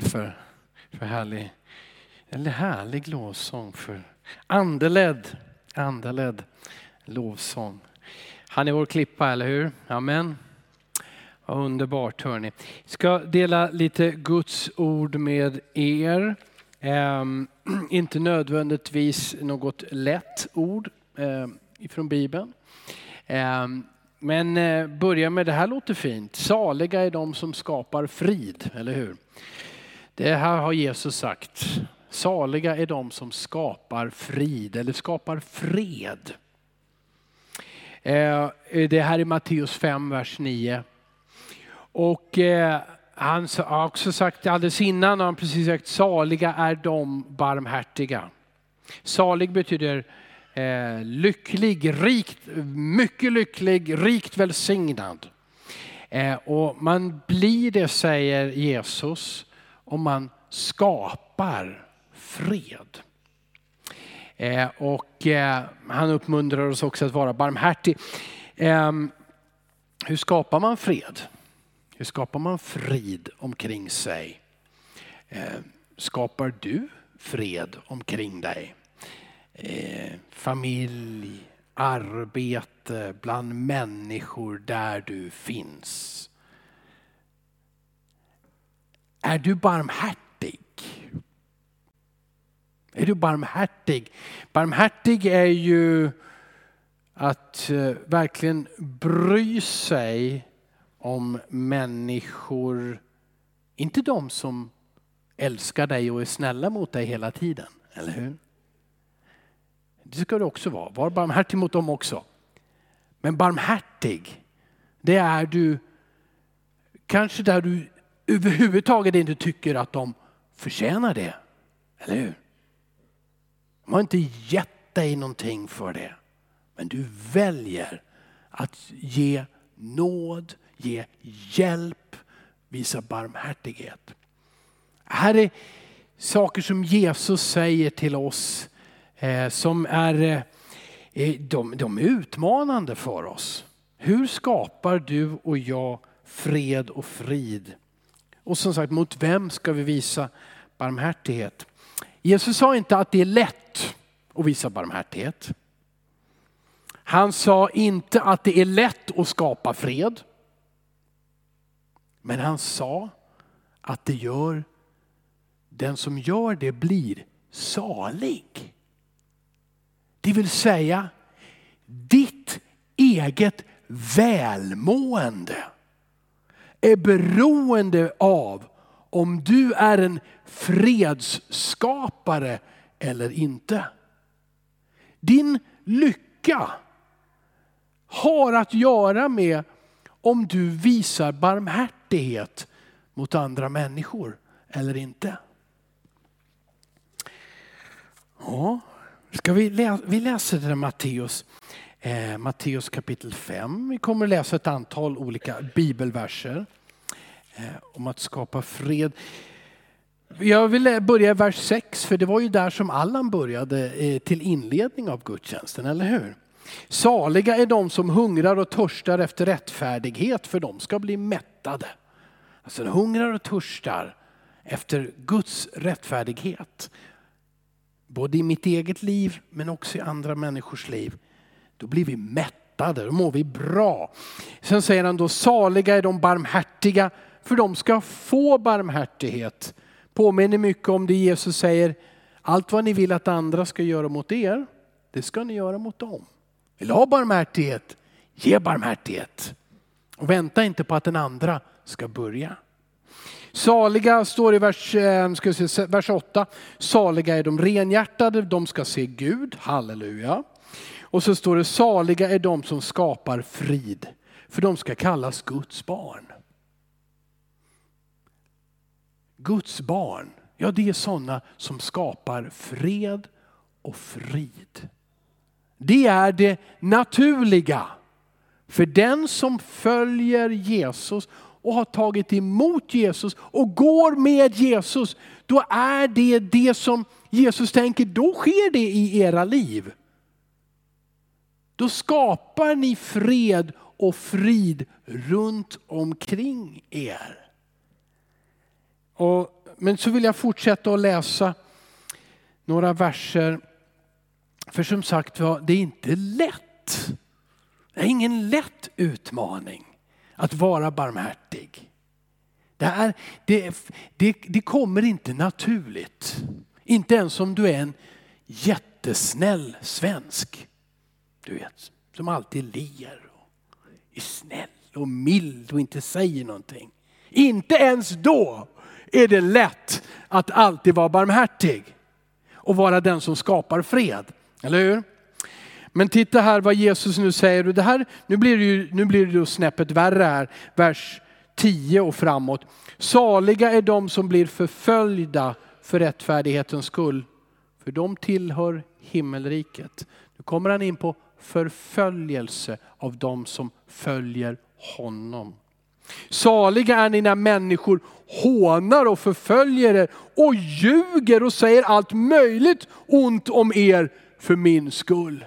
för, för härlig, eller härlig lovsång. För andeledd, andeledd lovsång. Han är vår klippa, eller hur? Amen. Vad underbart hörni. Ska dela lite Guds ord med er. Eh, inte nödvändigtvis något lätt ord eh, ifrån Bibeln. Ehm, eh, men börja med det här låter fint. Saliga är de som skapar frid, eller hur? Det här har Jesus sagt. Saliga är de som skapar frid eller skapar fred. Eh, det här är Matteus 5, vers 9. Och eh, han har också sagt alldeles innan, han precis sagt saliga är de barmhärtiga. Salig betyder eh, lycklig, rikt, mycket lycklig, rikt välsignad. Eh, och man blir det, säger Jesus, om man skapar fred. Eh, och eh, han uppmuntrar oss också att vara barmhärtig. Eh, hur skapar man fred? Hur skapar man frid omkring sig? Eh, skapar du fred omkring dig? Eh, familj, arbete, bland människor där du finns. Är du barmhärtig? Är du barmhärtig? Barmhärtig är ju att eh, verkligen bry sig om människor, inte de som älskar dig och är snälla mot dig hela tiden, eller hur? Det ska du också vara, var barmhärtig mot dem också. Men barmhärtig, det är du kanske där du överhuvudtaget inte tycker att de förtjänar det, eller hur? De har inte gett dig någonting för det, men du väljer att ge nåd, ge hjälp, visa barmhärtighet. Här är saker som Jesus säger till oss eh, som är, eh, eh de, de är utmanande för oss. Hur skapar du och jag fred och frid? Och som sagt, mot vem ska vi visa barmhärtighet? Jesus sa inte att det är lätt att visa barmhärtighet. Han sa inte att det är lätt att skapa fred. Men han sa att det gör, den som gör det blir salig. Det vill säga ditt eget välmående är beroende av om du är en fredsskapare eller inte. Din lycka har att göra med om du visar barmhärtighet mot andra människor eller inte. Ja, ska vi, lä vi läser det Matteus, eh, Matteus kapitel 5. Vi kommer att läsa ett antal olika bibelverser Eh, om att skapa fred. Jag vill börja i vers 6 för det var ju där som Allan började eh, till inledning av gudstjänsten, eller hur? Saliga är de som hungrar och törstar efter rättfärdighet för de ska bli mättade. Alltså de hungrar och törstar efter Guds rättfärdighet. Både i mitt eget liv men också i andra människors liv. Då blir vi mättade, då mår vi bra. Sen säger han då saliga är de barmhärtiga för de ska få barmhärtighet. Påminner mycket om det Jesus säger, allt vad ni vill att andra ska göra mot er, det ska ni göra mot dem. Vill du ha barmhärtighet? Ge barmhärtighet. Och vänta inte på att den andra ska börja. Saliga står i vers, eh, ska se, vers 8. Saliga är de renhjärtade, de ska se Gud. Halleluja. Och så står det saliga är de som skapar frid, för de ska kallas Guds barn. Guds barn, ja det är sådana som skapar fred och frid. Det är det naturliga. För den som följer Jesus och har tagit emot Jesus och går med Jesus, då är det det som Jesus tänker, då sker det i era liv. Då skapar ni fred och frid runt omkring er. Och men så vill jag fortsätta att läsa några verser. För som sagt var, det är inte lätt. Det är ingen lätt utmaning att vara barmhärtig. Det, här, det, det, det kommer inte naturligt. Inte ens om du är en jättesnäll svensk. Du vet, som alltid ler och är snäll och mild och inte säger någonting. Inte ens då är det lätt att alltid vara barmhärtig och vara den som skapar fred. Eller hur? Men titta här vad Jesus nu säger. det här, nu blir det ju nu blir det snäppet värre här. Vers 10 och framåt. Saliga är de som blir förföljda för rättfärdighetens skull. För de tillhör himmelriket. Nu kommer han in på förföljelse av de som följer honom. Saliga är ni när människor hånar och förföljer er och ljuger och säger allt möjligt ont om er för min skull.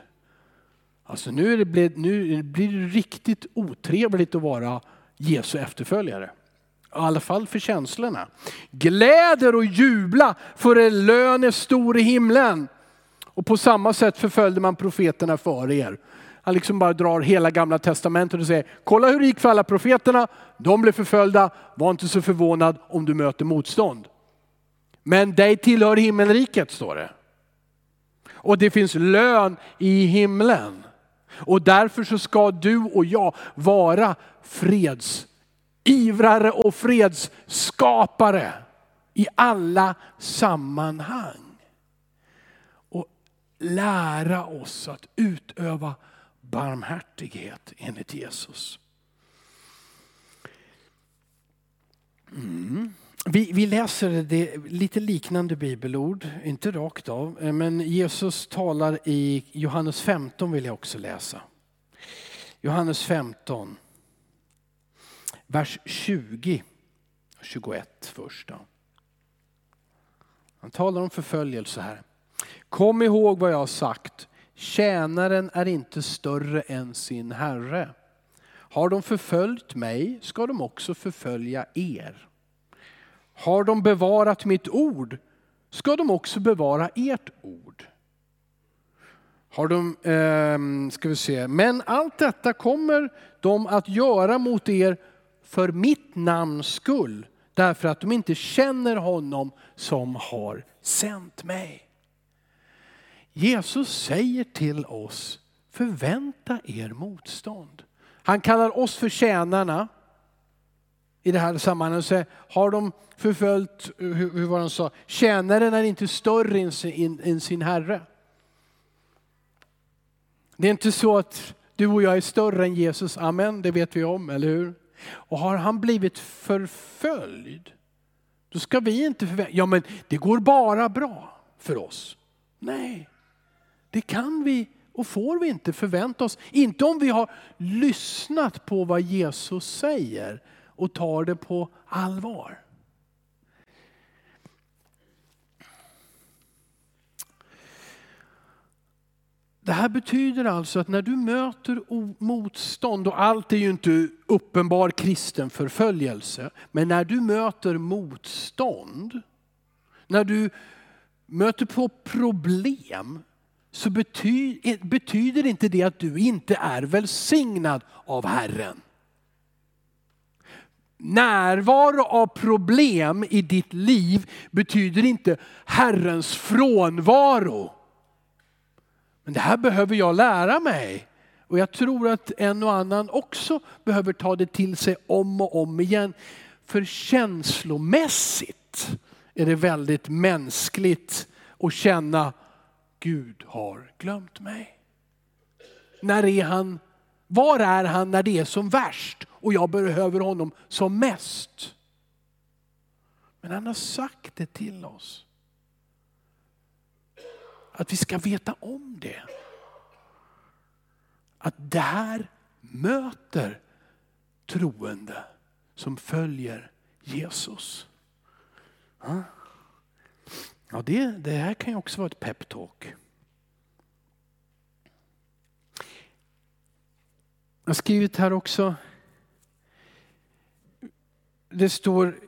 Alltså nu, är det blivit, nu blir det riktigt otrevligt att vara Jesu efterföljare. I alla fall för känslorna. Gläder och jubla för er lön är stor i himlen. Och på samma sätt förföljde man profeterna före er. Han liksom bara drar hela gamla testamentet och säger, kolla hur det gick för alla profeterna. De blev förföljda, var inte så förvånad om du möter motstånd. Men dig tillhör himmelriket står det. Och det finns lön i himlen. Och därför så ska du och jag vara fredsivrare och fredsskapare i alla sammanhang. Och lära oss att utöva barmhärtighet enligt Jesus. Mm. Vi, vi, läser det, lite liknande bibelord, inte rakt av, men Jesus talar i Johannes 15 vill jag också läsa. Johannes 15, vers 20 och 21 först. Han talar om förföljelse här. Kom ihåg vad jag har sagt. Tjänaren är inte större än sin herre. Har de förföljt mig ska de också förfölja er. Har de bevarat mitt ord ska de också bevara ert ord. Har de, eh, ska vi se, men allt detta kommer de att göra mot er för mitt namns skull, därför att de inte känner honom som har sänt mig. Jesus säger till oss, förvänta er motstånd. Han kallar oss för tjänarna i det här sammanhanget. Så har de förföljt, hur, hur var de sa, tjänaren är inte större än sin, än sin herre. Det är inte så att du och jag är större än Jesus, amen, det vet vi om, eller hur? Och har han blivit förföljd, då ska vi inte förvänta ja men det går bara bra för oss. Nej, det kan vi och får vi inte förvänta oss. Inte om vi har lyssnat på vad Jesus säger och tar det på allvar. Det här betyder alltså att när du möter motstånd, och allt är ju inte uppenbar kristen förföljelse, men när du möter motstånd, när du möter på problem, så betyder, betyder inte det att du inte är välsignad av Herren. Närvaro av problem i ditt liv betyder inte Herrens frånvaro. Men det här behöver jag lära mig. Och jag tror att en och annan också behöver ta det till sig om och om igen. För känslomässigt är det väldigt mänskligt att känna Gud har glömt mig. När är han, var är han när det är som värst och jag behöver honom som mest? Men han har sagt det till oss. Att vi ska veta om det. Att det här möter troende som följer Jesus. Ja, det, det här kan ju också vara ett peptalk. Jag har skrivit här också. Det står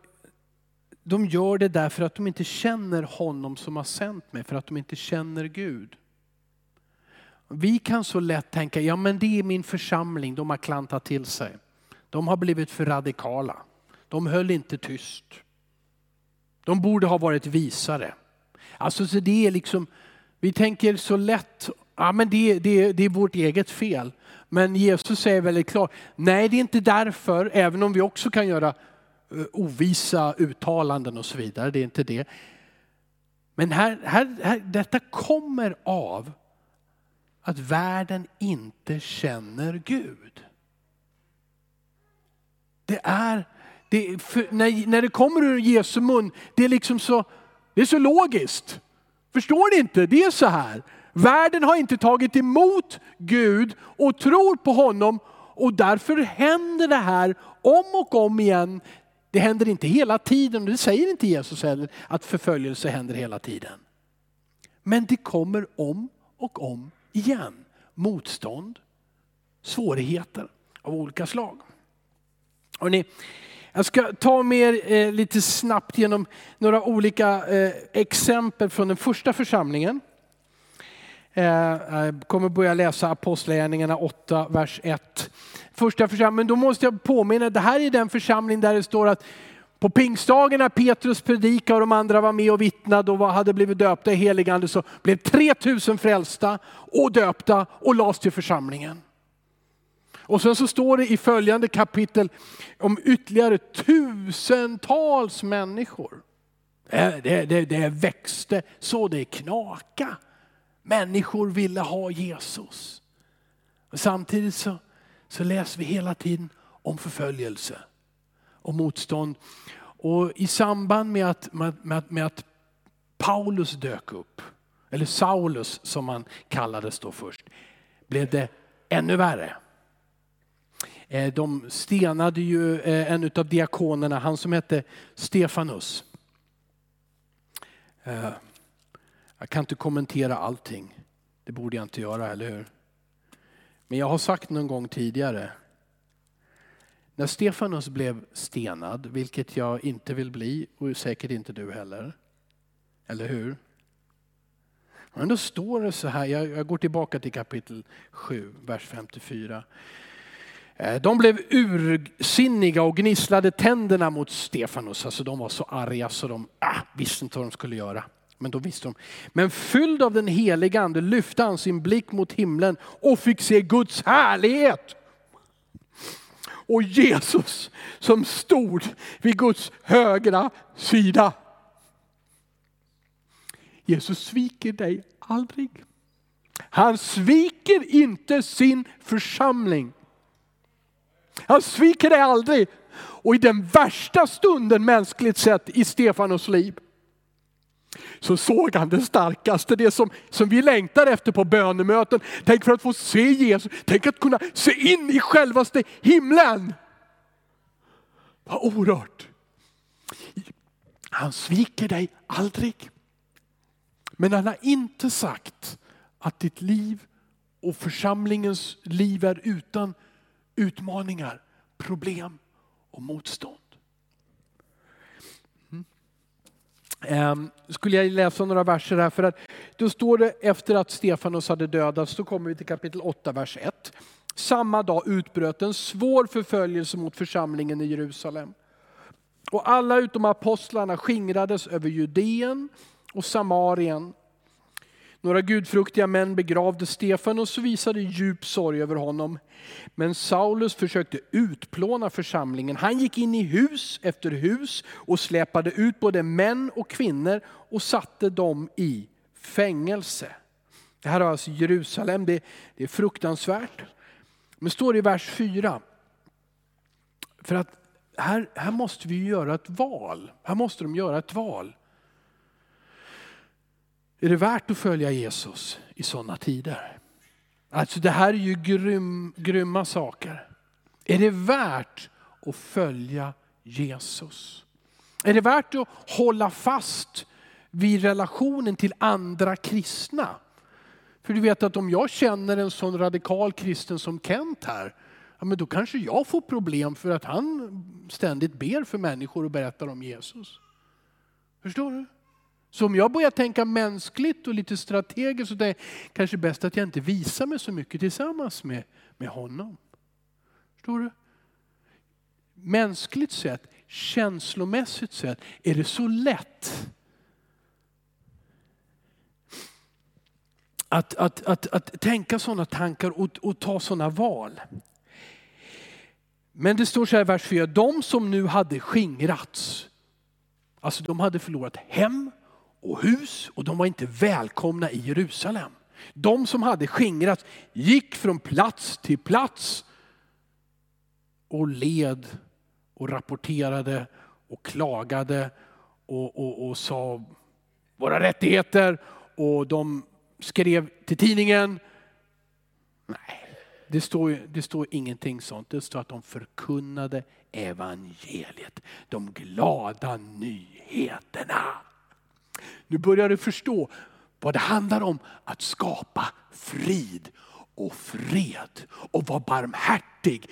de gör det därför att de inte känner honom som har sänt mig, för att de inte känner Gud. Vi kan så lätt tänka, ja men det är min församling, de har klantat till sig. De har blivit för radikala. De höll inte tyst. De borde ha varit visare. Alltså så det är liksom, vi tänker så lätt, ja men det, det, det är vårt eget fel. Men Jesus säger väldigt klart, nej det är inte därför, även om vi också kan göra eh, ovisa uttalanden och så vidare, det är inte det. Men här, här, här, detta kommer av att världen inte känner Gud. Det är, det, för, när, när det kommer ur Jesu mun, det är liksom så, det är så logiskt. Förstår ni inte? Det är så här. Världen har inte tagit emot Gud och tror på honom och därför händer det här om och om igen. Det händer inte hela tiden, det säger inte Jesus heller, att förföljelse händer hela tiden. Men det kommer om och om igen. Motstånd, svårigheter av olika slag. Hörrni, jag ska ta med eh, lite snabbt genom några olika eh, exempel från den första församlingen. Eh, jag kommer börja läsa Apostlagärningarna 8, vers 1. Första församlingen, men då måste jag påminna, det här är den församling där det står att på pingstdagen när Petrus predikade och de andra var med och vittnade och hade blivit döpta i heligande så blev 3000 frälsta och döpta och lades till församlingen. Och sen så står det i följande kapitel om ytterligare tusentals människor. Det, det, det växte så det knaka. Människor ville ha Jesus. Och samtidigt så, så läser vi hela tiden om förföljelse och motstånd. Och i samband med att, med, med att Paulus dök upp, eller Saulus som han kallades då först, blev det ännu värre. Eh, de stenade ju eh, en av diakonerna, han som hette Stefanus. Eh, jag kan inte kommentera allting. Det borde jag inte göra, eller hur? Men jag har sagt någon gång tidigare. När Stefanus blev stenad, vilket jag inte vill bli och säkert inte du heller. Eller hur? Men då står det så här, jag går tillbaka till kapitel 7, vers 54. Eh, de blev ursinniga och gnisslade tänderna mot Stefanus. Alltså de var så arga så de ah, visste inte vad de skulle göra. Men då visste de. Men fylld av den heliga ande lyfte han sin blick mot himlen och fick se Guds härlighet. Och Jesus som stod vid Guds högra sida. Jesus sviker dig aldrig. Han sviker inte sin församling. Han sviker dig aldrig. Och i den värsta stunden mänskligt sett i Stefanos liv så såg han det starkaste, det som, som vi längtar efter på bönemöten. Tänk för att få se Jesus, tänk att kunna se in i självaste himlen. Vad orört. Han sviker dig aldrig. Men han har inte sagt att ditt liv och församlingens liv är utan utmaningar, problem och motstånd. Mm. Ehm, skulle jag läsa några verser här för att då står det efter att Stefanos hade dödats, så kommer vi till kapitel 8, vers 1. Samma dag utbröt en svår förföljelse mot församlingen i Jerusalem. Och alla utom apostlarna skingrades över Judeen och Samarien några gudfruktiga män begravde Stefan och visade djup sorg över honom. Men Saulus försökte utplåna församlingen. Han gick in i hus efter hus och släpade ut både män och kvinnor och satte dem i fängelse. Det här är alltså Jerusalem, det, det är fruktansvärt. Men står det i vers 4. För att här, här måste vi göra ett val. Här måste de göra ett val. Är det värt att följa Jesus i sådana tider? Alltså det här är ju grym, grymma saker. Är det värt att följa Jesus? Är det värt att hålla fast vid relationen till andra kristna? För du vet att om jag känner en sån radikal kristen som Kent här, ja men då kanske jag får problem för att han ständigt ber för människor och berättar om Jesus. Förstår du? Så om jag börjar tänka mänskligt och lite strategiskt så det är kanske bäst att jag inte visar mig så mycket tillsammans med, med honom. Förstår du? Mänskligt sett, känslomässigt sett är det så lätt att, att, att, att tänka sådana tankar och, och ta sådana val. Men det står så här i vers 4, de som nu hade skingrats, alltså de hade förlorat hem och hus och de var inte välkomna i Jerusalem. De som hade skingrats gick från plats till plats och led och rapporterade och klagade och, och, och sa våra rättigheter och de skrev till tidningen. Nej, det står, det står ingenting sånt. Det står att de förkunnade evangeliet. De glada nyheterna. Nu börjar du förstå vad det handlar om att skapa frid och fred och vara barmhärtig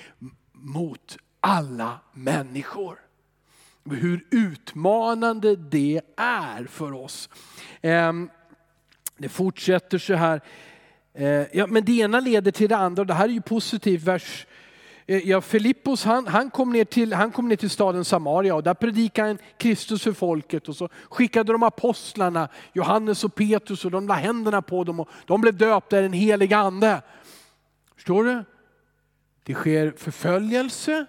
mot alla människor. Hur utmanande det är för oss. Ehm, det fortsätter så här. Eh, ja, men det ena leder till det andra och det här är ju positivt. Vers, Eh, ja, Filippos han, han, kom ner till, han kom ner till staden Samaria och där predikade han Kristus för folket och så skickade de apostlarna, Johannes och Petrus och de la händerna på dem och de blev döpta i den heliga ande. Förstår du? Det sker förföljelse,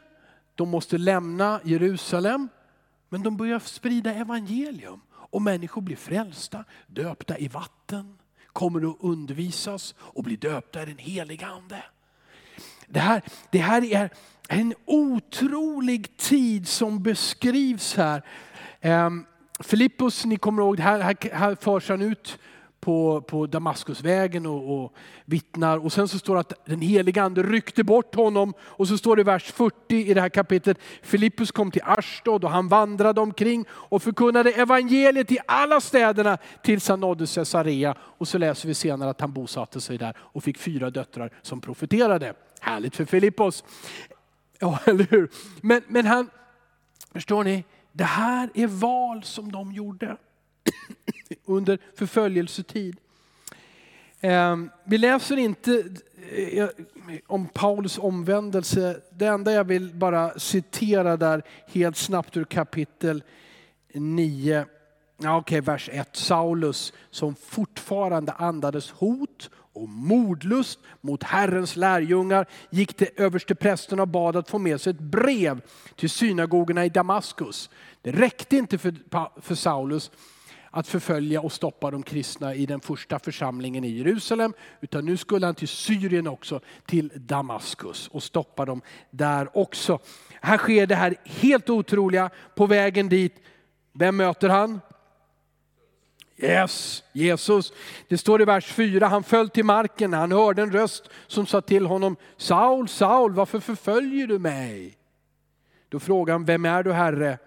de måste lämna Jerusalem, men de börjar sprida evangelium. Och människor blir frälsta, döpta i vatten, kommer att undervisas och blir döpta i den heliga ande. Det här, det här är en otrolig tid som beskrivs här. Ehm, Filippos, ni kommer ihåg, här, här, här förs han ut på, på Damaskusvägen och, och vittnar. Och sen så står det att den heliga ande ryckte bort honom. Och så står det i vers 40 i det här kapitlet. Filippus kom till Ashdod och han vandrade omkring och förkunnade evangeliet i alla städerna tills han nådde Caesarea. Och så läser vi senare att han bosatte sig där och fick fyra döttrar som profeterade. Härligt för Filippos. Ja, eller hur? Men, men han, förstår ni, det här är val som de gjorde under förföljelsetid. Ehm, vi läser inte eh, om Paulus omvändelse. Det enda jag vill bara citera där helt snabbt ur kapitel 9, ja, okay, vers 1. Saulus som fortfarande andades hot och mordlust mot Herrens lärjungar gick till översteprästen och bad att få med sig ett brev till synagogorna i Damaskus. Det räckte inte för, för Saulus att förfölja och stoppa de kristna i den första församlingen i Jerusalem. Utan nu skulle han till Syrien också, till Damaskus och stoppa dem där också. Här sker det här helt otroliga. På vägen dit, vem möter han? Yes, Jesus. Det står i vers 4, han föll till marken, han hörde en röst som sa till honom, Saul, Saul, varför förföljer du mig? Då frågade han, vem är du Herre?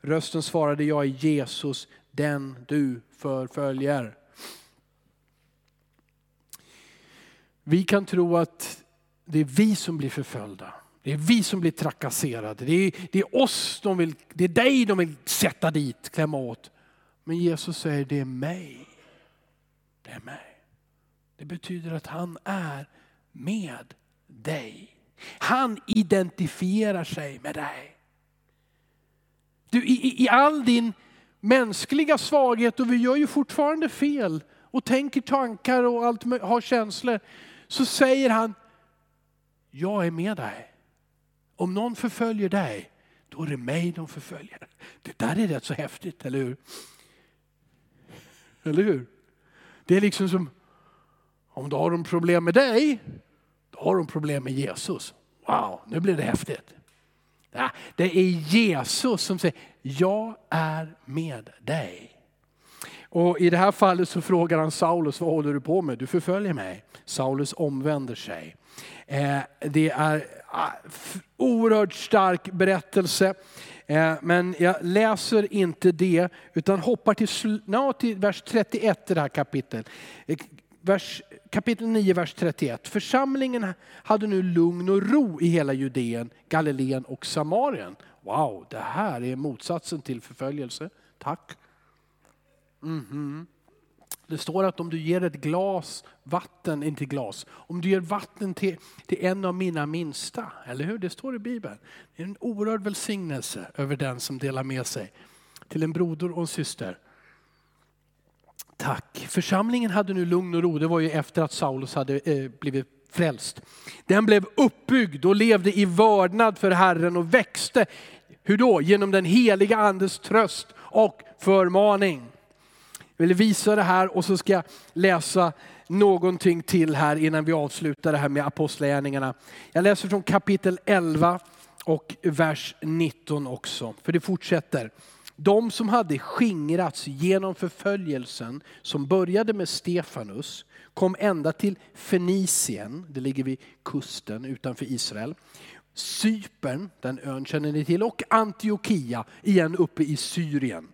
Rösten svarade, jag är Jesus, den du förföljer. Vi kan tro att det är vi som blir förföljda. Det är vi som blir trakasserade. Det är, det är oss de vill, det är dig de vill sätta dit, klämma åt. Men Jesus säger det är mig. Det är mig. Det betyder att han är med dig. Han identifierar sig med dig. Du, i, I all din mänskliga svaghet och vi gör ju fortfarande fel och tänker tankar och allt, har känslor. Så säger han, jag är med dig. Om någon förföljer dig, då är det mig de förföljer. Det där är rätt så häftigt, eller hur? Eller hur? Det är liksom som, om du har de problem med dig, då har de problem med Jesus. Wow, nu blir det häftigt. Det är Jesus som säger, jag är med dig. Och I det här fallet så frågar han Saulus, vad håller du på med? Du förföljer mig. Saulus omvänder sig. Eh, det är ah, oerhört stark berättelse. Eh, men jag läser inte det utan hoppar till, no, till vers 31 i det här kapitlet. Eh, vers, kapitel 9, vers 31. Församlingen hade nu lugn och ro i hela Judeen, Galileen och Samarien. Wow, det här är motsatsen till förföljelse. Tack. Mhm. Det står att om du ger ett glas vatten, inte glas, om du ger vatten till, till en av mina minsta, eller hur? Det står i Bibeln. Det är en oerhörd välsignelse över den som delar med sig till en broder och en syster. Tack. Församlingen hade nu lugn och ro. Det var ju efter att Saulus hade eh, blivit frälst. Den blev uppbyggd och levde i vördnad för Herren och växte. Hur då? Genom den heliga andes tröst och förmaning. Jag vill visa det här och så ska jag läsa någonting till här innan vi avslutar det här med apostlagärningarna. Jag läser från kapitel 11 och vers 19 också, för det fortsätter. De som hade skingrats genom förföljelsen som började med Stefanus kom ända till Fenicien, det ligger vid kusten utanför Israel. Cypern, den ön känner ni till, och Antiochia, igen uppe i Syrien.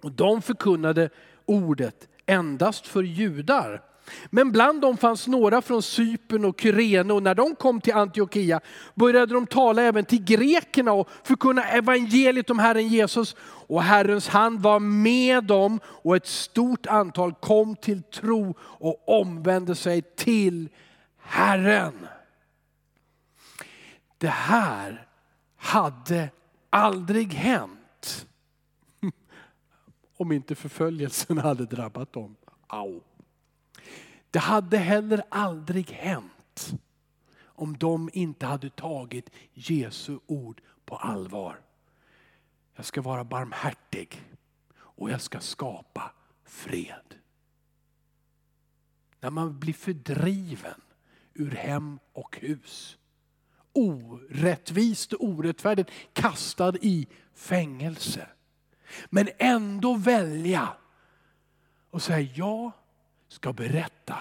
Och de förkunnade ordet endast för judar. Men bland dem fanns några från Cypern och Kyrene och när de kom till Antiochia började de tala även till grekerna och förkunna evangeliet om Herren Jesus. Och Herrens hand var med dem och ett stort antal kom till tro och omvände sig till Herren. Det här hade aldrig hänt om inte förföljelsen hade drabbat dem. Au. Det hade heller aldrig hänt om de inte hade tagit Jesu ord på allvar. Jag ska vara barmhärtig och jag ska skapa fred. När man blir fördriven ur hem och hus, orättvist och orättfärdigt kastad i fängelse. Men ändå välja och säga jag ska berätta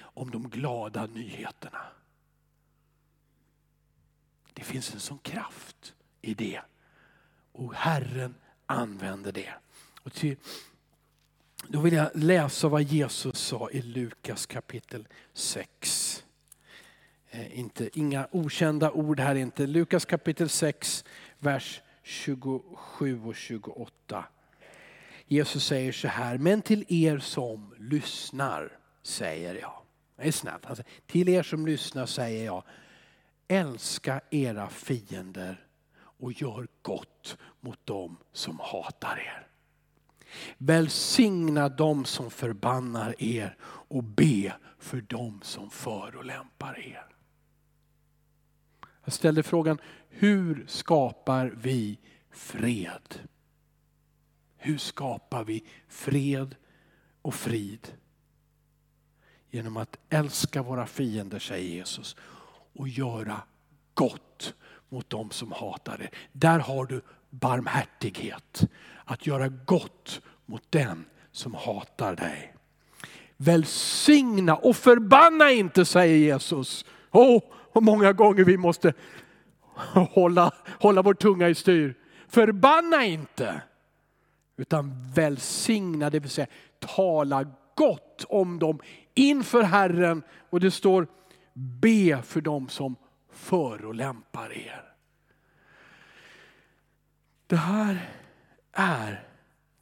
om de glada nyheterna. Det finns en sån kraft i det. Och Herren använder det. Och till, då vill jag läsa vad Jesus sa i Lukas kapitel 6. Eh, inte, inga okända ord här inte. Lukas kapitel 6, vers 27 och 28. Jesus säger så här, men till er som lyssnar säger jag. Det är snällt. Alltså, till er som lyssnar säger jag, älska era fiender och gör gott mot dem som hatar er. Välsigna dem som förbannar er och be för dem som förolämpar er. Jag ställde frågan, hur skapar vi fred? Hur skapar vi fred och frid? Genom att älska våra fiender, säger Jesus, och göra gott mot dem som hatar det. Där har du barmhärtighet. Att göra gott mot den som hatar dig. Välsigna och förbanna inte, säger Jesus. Oh, och många gånger vi måste hålla, hålla vår tunga i styr. Förbanna inte, utan välsigna, det vill säga tala gott om dem inför Herren. Och det står be för dem som förolämpar er. Det här är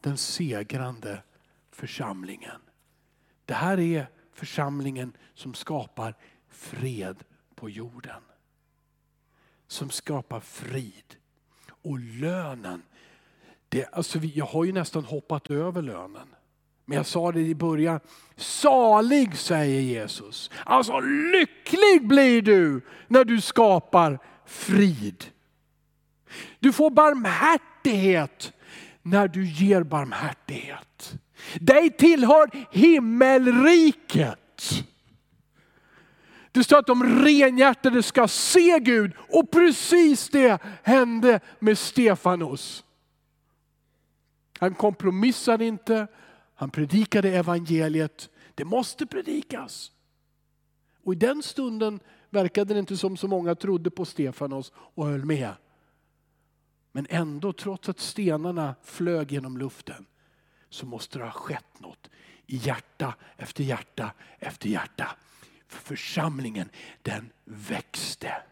den segrande församlingen. Det här är församlingen som skapar fred på jorden. Som skapar frid. Och lönen, det, alltså jag har ju nästan hoppat över lönen. Men jag sa det i början, salig säger Jesus. Alltså lycklig blir du när du skapar frid. Du får barmhärtighet när du ger barmhärtighet. Dig tillhör himmelriket. Det står att de renhjärtade ska se Gud och precis det hände med Stefanos. Han kompromissade inte, han predikade evangeliet. Det måste predikas. Och i den stunden verkade det inte som så många trodde på Stefanos och höll med. Men ändå, trots att stenarna flög genom luften, så måste det ha skett något i hjärta efter hjärta efter hjärta. För församlingen, den växte.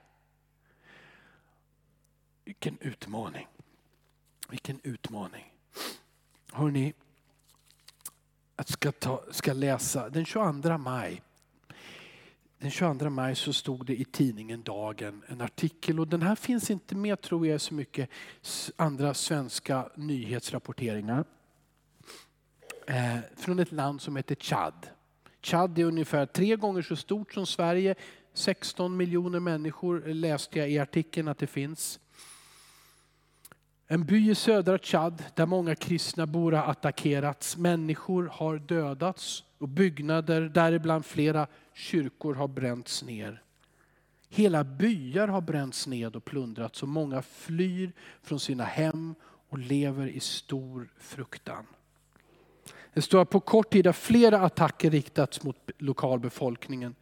Vilken utmaning. Vilken utmaning. Hörrni, jag ska, ta, ska läsa den 22 maj. Den 22 maj så stod det i tidningen Dagen en artikel och den här finns inte med tror jag så mycket andra svenska nyhetsrapporteringar. Eh, från ett land som heter Chad. Tchad är ungefär tre gånger så stort som Sverige. 16 miljoner människor läste jag i artikeln att det finns. En by i södra Tchad där många kristna bor har attackerats. Människor har dödats och byggnader, däribland flera kyrkor, har bränts ner. Hela byar har bränts ned och plundrats och många flyr från sina hem och lever i stor fruktan. Det står att på kort tid har flera attacker riktats mot lokalbefolkningen.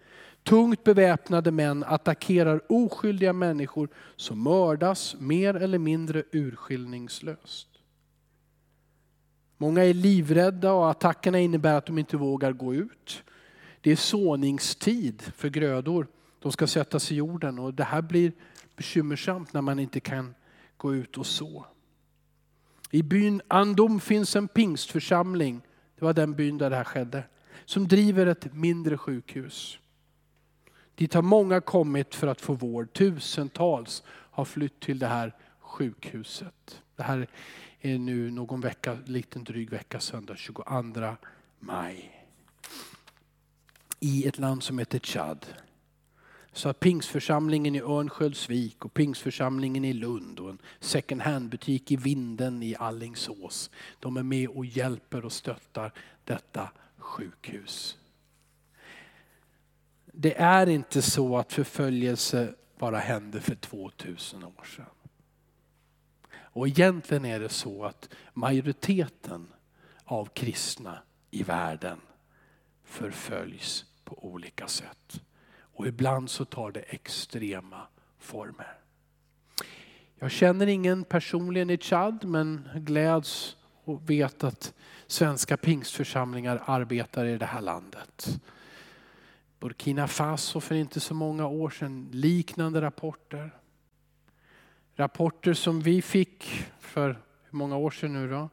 Tungt beväpnade män attackerar oskyldiga människor som mördas mer eller mindre urskillningslöst. Många är livrädda och attackerna innebär att de inte vågar gå ut. Det är såningstid för grödor. De ska sättas i jorden och det här blir bekymmersamt när man inte kan gå ut och så. I byn Andom finns en pingstförsamling, det var den byn där det här skedde, som driver ett mindre sjukhus. Dit har många kommit för att få vård. Tusentals har flytt till det här sjukhuset. Det här är nu någon vecka, liten dryg vecka söndag 22 maj. I ett land som heter Chad. Så att pingsförsamlingen i Örnsköldsvik och pingsförsamlingen i Lund och en second hand-butik i Vinden i Allingsås. De är med och hjälper och stöttar detta sjukhus det är inte så att förföljelse bara hände för 2000 år sedan. Och egentligen är det så att majoriteten av kristna i världen förföljs på olika sätt. Och ibland så tar det extrema former. Jag känner ingen personligen i Chad men gläds och vet att svenska pingstförsamlingar arbetar i det här landet. Burkina Faso för inte så många år sedan, liknande rapporter. Rapporter som vi fick för hur många år sedan nu då?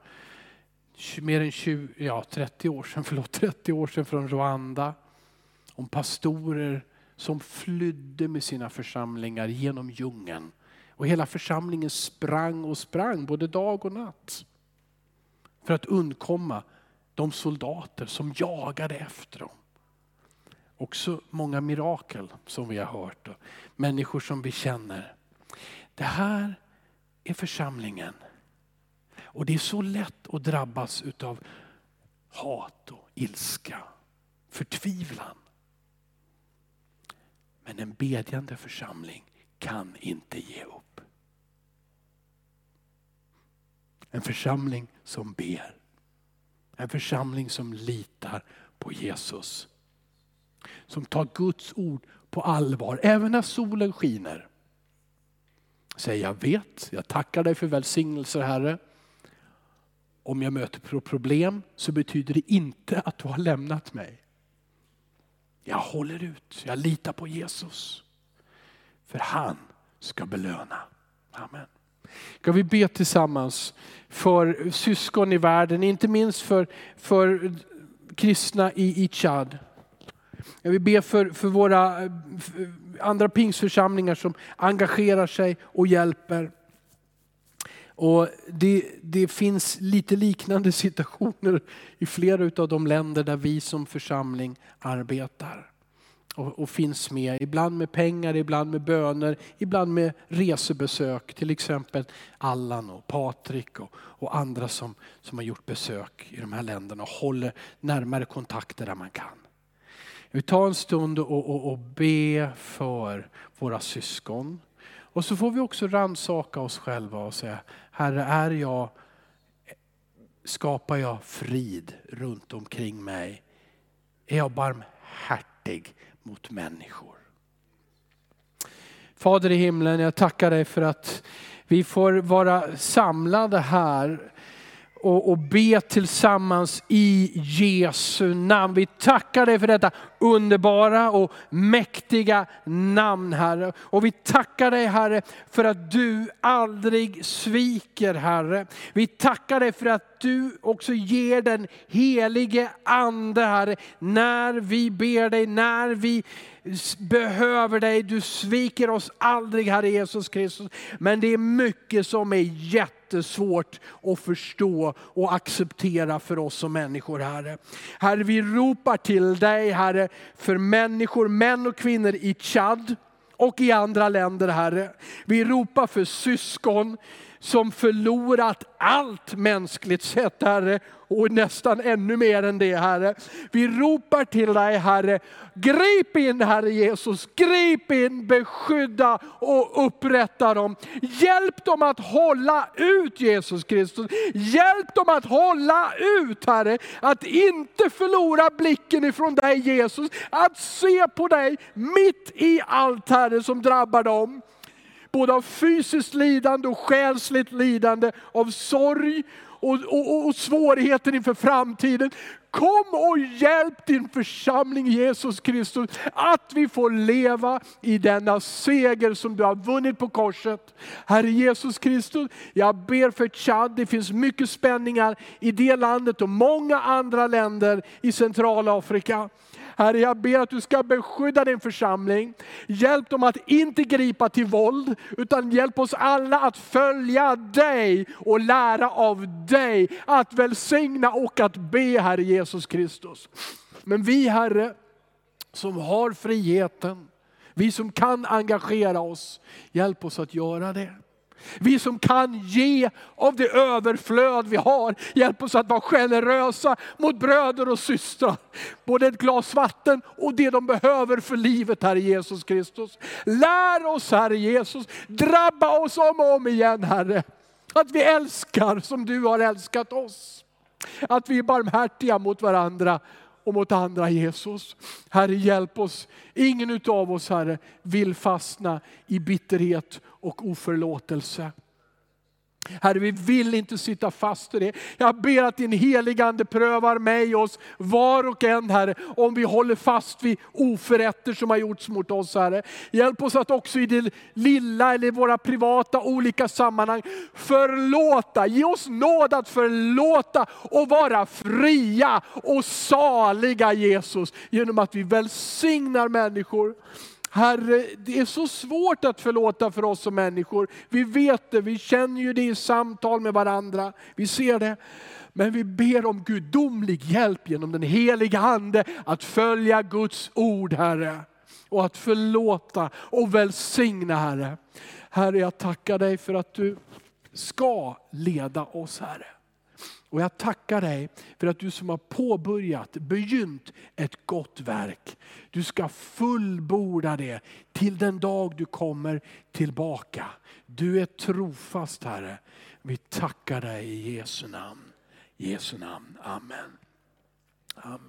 Mer än 20, ja, 30 år sedan, förlåt, 30 år sedan från Rwanda. Om pastorer som flydde med sina församlingar genom djungeln. Och hela församlingen sprang och sprang både dag och natt. För att undkomma de soldater som jagade efter dem. Också många mirakel som vi har hört. Och människor som vi känner. Det här är församlingen. Och det är så lätt att drabbas utav hat och ilska, förtvivlan. Men en bedjande församling kan inte ge upp. En församling som ber. En församling som litar på Jesus som tar Guds ord på allvar, även när solen skiner. Säger jag vet, jag tackar dig för välsignelser Herre. Om jag möter problem så betyder det inte att du har lämnat mig. Jag håller ut, jag litar på Jesus. För han ska belöna. Amen. Ska vi be tillsammans för syskon i världen, inte minst för, för kristna i, i Chad. Jag vill be för, för våra eh, för andra pingsförsamlingar som engagerar sig och hjälper. Och det, det, finns lite liknande situationer i flera av de länder där vi som församling arbetar. Och, och, finns med, ibland med pengar, ibland med böner, ibland med resebesök. Till exempel Allan och Patrik och, och andra som, som har gjort besök i de här länderna och håller närmare kontakter där man kan. Vi tar en stund och, och, och be för våra syskon. Och så får vi också ransaka oss själva och säga, Herre är jag, skapar jag frid runt omkring mig? Är jag barmhärtig mot människor? Fader i himlen, jag tackar dig för att vi får vara samlade här och, och be tillsammans i Jesu namn. Vi tackar dig för detta underbara och mäktiga namn Herre. Och vi tackar dig Herre för att du aldrig sviker Herre. Vi tackar dig för att du också ger den helige ande Herre när vi ber dig, när vi behöver dig. Du sviker oss aldrig Herre Jesus Kristus. Men det är mycket som är jättesvårt att förstå och acceptera för oss som människor Herre. Herre vi ropar till dig Herre för människor, män och kvinnor i Chad och i andra länder Herre. Vi ropar för syskon som förlorat allt mänskligt sett Herre och nästan ännu mer än det Herre. Vi ropar till dig Herre, grip in Herre Jesus, grip in, beskydda och upprätta dem. Hjälp dem att hålla ut Jesus Kristus. Hjälp dem att hålla ut Herre, att inte förlora blicken ifrån dig Jesus, att se på dig mitt i allt Herre som drabbar dem både av fysiskt lidande och själsligt lidande, av sorg och, och, och svårigheter inför framtiden. Kom och hjälp din församling Jesus Kristus att vi får leva i denna seger som du har vunnit på korset. Herre Jesus Kristus, jag ber för Chad, det finns mycket spänningar i det landet och många andra länder i Centralafrika. Herre, jag ber att du ska beskydda din församling. Hjälp dem att inte gripa till våld, utan hjälp oss alla att följa dig och lära av dig. Att välsigna och att be, Herre Jesus Kristus. Men vi, Herre, som har friheten, vi som kan engagera oss, hjälp oss att göra det. Vi som kan ge av det överflöd vi har, hjälp oss att vara generösa mot bröder och systrar. Både ett glas vatten och det de behöver för livet, Herre Jesus Kristus. Lär oss Herre Jesus, drabba oss om och om igen Herre. Att vi älskar som du har älskat oss. Att vi är barmhärtiga mot varandra och mot andra Jesus. Herre hjälp oss. Ingen av oss Herre vill fastna i bitterhet och oförlåtelse. Herre, vi vill inte sitta fast i det. Jag ber att din heligande prövar mig och oss, var och en Herre, om vi håller fast vid oförrätter som har gjorts mot oss Herre. Hjälp oss att också i det lilla eller i våra privata olika sammanhang förlåta. Ge oss nåd att förlåta och vara fria och saliga Jesus genom att vi välsignar människor. Herre, det är så svårt att förlåta för oss som människor. Vi vet det, vi känner ju det i samtal med varandra. Vi ser det. Men vi ber om gudomlig hjälp genom den heliga Ande att följa Guds ord Herre. Och att förlåta och välsigna Herre. Herre jag tackar dig för att du ska leda oss Herre. Och jag tackar dig för att du som har påbörjat, begynt ett gott verk. Du ska fullborda det till den dag du kommer tillbaka. Du är trofast Herre. Vi tackar dig i Jesu namn. Jesu namn. Amen. Amen.